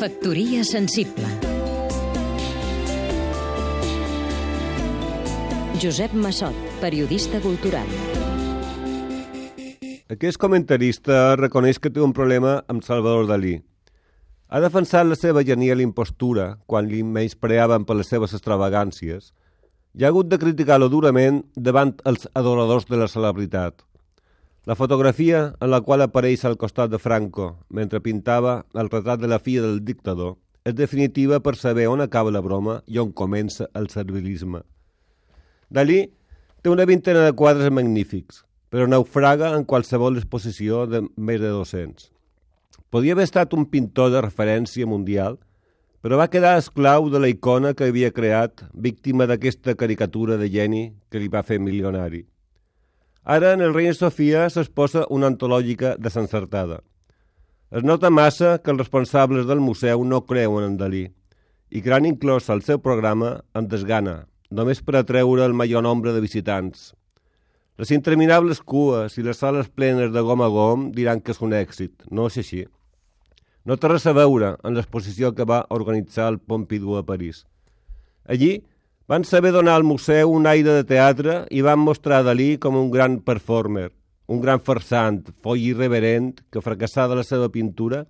Factoria sensible Josep Massot, periodista cultural Aquest comentarista reconeix que té un problema amb Salvador Dalí. Ha defensat la seva genial impostura quan li menyspreaven per les seves extravagàncies i ha hagut de criticar-lo durament davant els adoradors de la celebritat. La fotografia en la qual apareix al costat de Franco mentre pintava el retrat de la filla del dictador és definitiva per saber on acaba la broma i on comença el servilisme. Dalí té una vintena de quadres magnífics, però naufraga en qualsevol exposició de més de 200. Podia haver estat un pintor de referència mundial, però va quedar esclau de la icona que havia creat, víctima d'aquesta caricatura de geni que li va fer milionari. Ara, en el Reina Sofia, s'exposa una antològica desencertada. Es nota massa que els responsables del museu no creuen en Dalí i que l'han inclòs al seu programa amb desgana, només per atreure el major nombre de visitants. Les interminables cues i les sales plenes de gom a gom diran que és un èxit. No és així. No té res a veure en l'exposició que va organitzar el Pompidou a París. Allí van saber donar al museu un aire de teatre i van mostrar Dalí com un gran performer, un gran farsant, foll irreverent que, fracassada la seva pintura,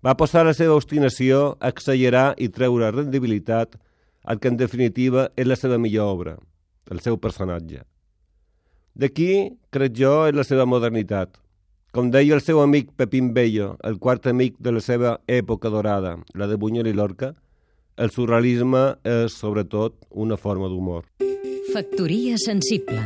va posar la seva obstinació a exagerar i treure rendibilitat el que en definitiva és la seva millor obra, el seu personatge. D'aquí, crec jo, és la seva modernitat. Com deia el seu amic Pepín Bello, el quart amic de la seva època dorada, la de Buñuel i Lorca, el surrealisme és, sobretot, una forma d'humor. Factoria sensible